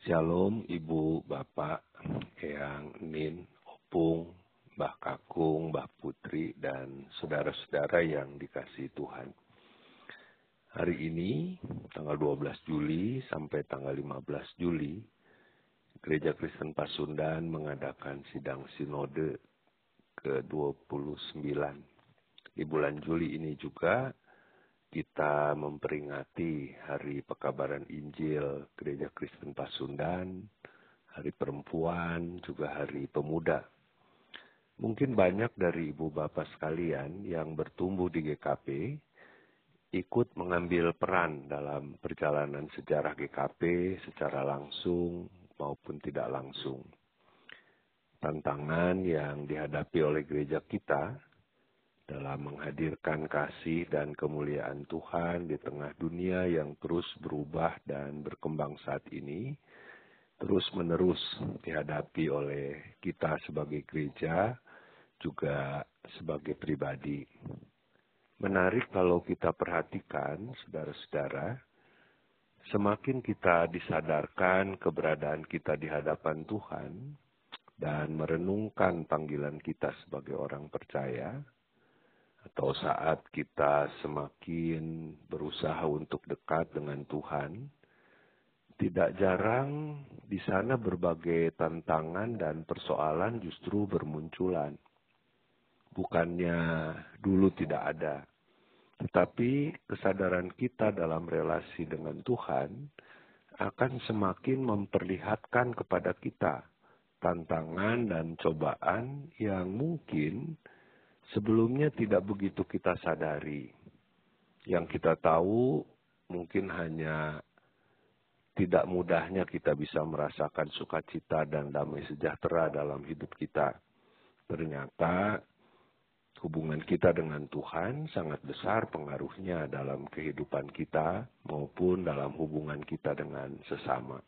Shalom Ibu, Bapak, Eyang, Nin, Opung, Mbah Kakung, Mbah Putri, dan saudara-saudara yang dikasih Tuhan. Hari ini, tanggal 12 Juli sampai tanggal 15 Juli, Gereja Kristen Pasundan mengadakan sidang sinode ke-29. Di bulan Juli ini juga kita memperingati Hari Pekabaran Injil Gereja Kristen Pasundan, Hari Perempuan, juga Hari Pemuda. Mungkin banyak dari ibu bapak sekalian yang bertumbuh di GKP ikut mengambil peran dalam perjalanan sejarah GKP secara langsung maupun tidak langsung. Tantangan yang dihadapi oleh gereja kita dalam menghadirkan kasih dan kemuliaan Tuhan di tengah dunia yang terus berubah dan berkembang saat ini, terus menerus dihadapi oleh kita sebagai gereja, juga sebagai pribadi. Menarik kalau kita perhatikan, saudara-saudara, semakin kita disadarkan keberadaan kita di hadapan Tuhan dan merenungkan panggilan kita sebagai orang percaya, atau saat kita semakin berusaha untuk dekat dengan Tuhan, tidak jarang di sana berbagai tantangan dan persoalan justru bermunculan. Bukannya dulu tidak ada, tetapi kesadaran kita dalam relasi dengan Tuhan akan semakin memperlihatkan kepada kita tantangan dan cobaan yang mungkin sebelumnya tidak begitu kita sadari. Yang kita tahu mungkin hanya tidak mudahnya kita bisa merasakan sukacita dan damai sejahtera dalam hidup kita. Ternyata hubungan kita dengan Tuhan sangat besar pengaruhnya dalam kehidupan kita maupun dalam hubungan kita dengan sesama.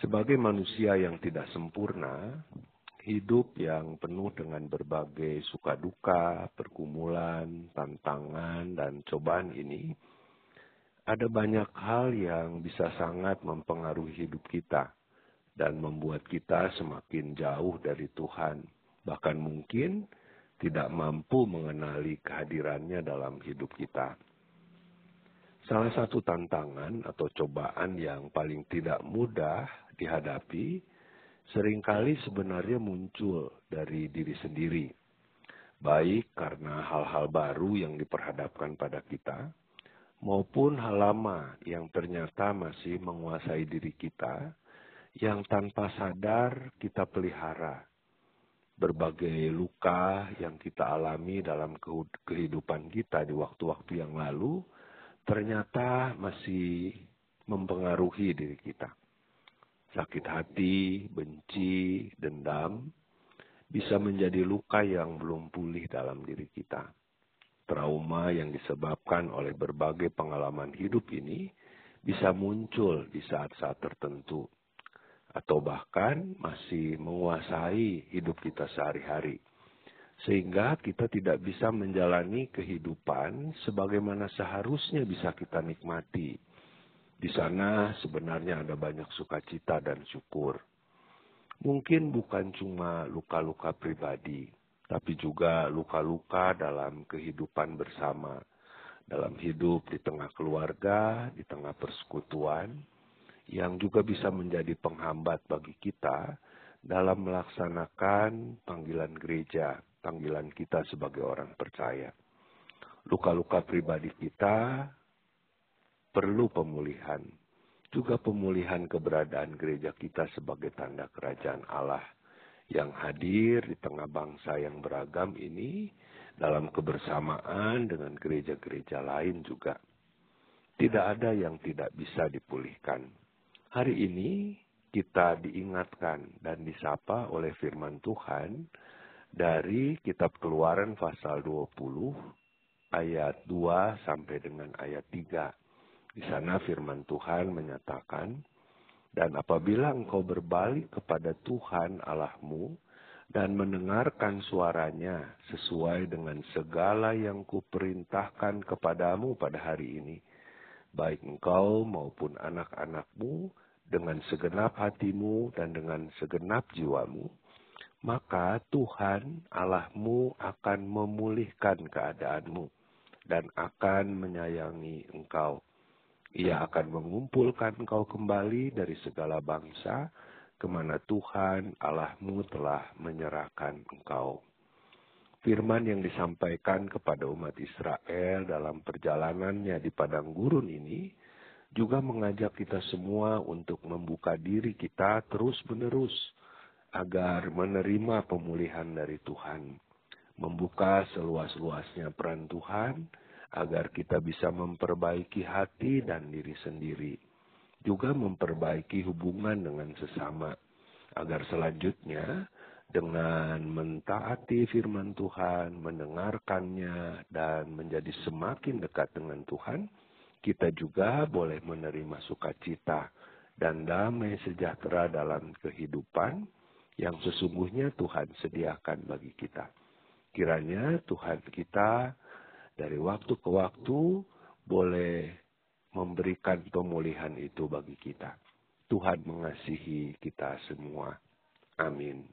Sebagai manusia yang tidak sempurna, hidup yang penuh dengan berbagai suka duka, pergumulan, tantangan, dan cobaan ini, ada banyak hal yang bisa sangat mempengaruhi hidup kita dan membuat kita semakin jauh dari Tuhan, bahkan mungkin tidak mampu mengenali kehadirannya dalam hidup kita. Salah satu tantangan atau cobaan yang paling tidak mudah dihadapi sering kali sebenarnya muncul dari diri sendiri. Baik karena hal-hal baru yang diperhadapkan pada kita, maupun hal lama yang ternyata masih menguasai diri kita, yang tanpa sadar kita pelihara. Berbagai luka yang kita alami dalam kehidupan kita di waktu-waktu yang lalu, ternyata masih mempengaruhi diri kita sakit hati, benci, dendam, bisa menjadi luka yang belum pulih dalam diri kita. Trauma yang disebabkan oleh berbagai pengalaman hidup ini bisa muncul di saat-saat tertentu, atau bahkan masih menguasai hidup kita sehari-hari, sehingga kita tidak bisa menjalani kehidupan sebagaimana seharusnya bisa kita nikmati di sana sebenarnya ada banyak sukacita dan syukur. Mungkin bukan cuma luka-luka pribadi, tapi juga luka-luka dalam kehidupan bersama, dalam hidup di tengah keluarga, di tengah persekutuan, yang juga bisa menjadi penghambat bagi kita dalam melaksanakan panggilan gereja, panggilan kita sebagai orang percaya. Luka-luka pribadi kita perlu pemulihan. Juga pemulihan keberadaan gereja kita sebagai tanda kerajaan Allah yang hadir di tengah bangsa yang beragam ini dalam kebersamaan dengan gereja-gereja lain juga. Tidak ada yang tidak bisa dipulihkan. Hari ini kita diingatkan dan disapa oleh firman Tuhan dari kitab Keluaran pasal 20 ayat 2 sampai dengan ayat 3. Di sana firman Tuhan menyatakan, dan apabila engkau berbalik kepada Tuhan Allahmu dan mendengarkan suaranya sesuai dengan segala yang kuperintahkan kepadamu pada hari ini, baik engkau maupun anak-anakmu dengan segenap hatimu dan dengan segenap jiwamu, maka Tuhan Allahmu akan memulihkan keadaanmu dan akan menyayangi engkau. Ia akan mengumpulkan engkau kembali dari segala bangsa, ke mana Tuhan Allahmu telah menyerahkan engkau. Firman yang disampaikan kepada umat Israel dalam perjalanannya di padang gurun ini juga mengajak kita semua untuk membuka diri kita terus-menerus agar menerima pemulihan dari Tuhan. Membuka seluas-luasnya peran Tuhan agar kita bisa memperbaiki hati dan diri sendiri. Juga memperbaiki hubungan dengan sesama. Agar selanjutnya dengan mentaati firman Tuhan, mendengarkannya, dan menjadi semakin dekat dengan Tuhan, kita juga boleh menerima sukacita dan damai sejahtera dalam kehidupan yang sesungguhnya Tuhan sediakan bagi kita. Kiranya Tuhan kita dari waktu ke waktu boleh memberikan pemulihan itu bagi kita. Tuhan mengasihi kita semua. Amin.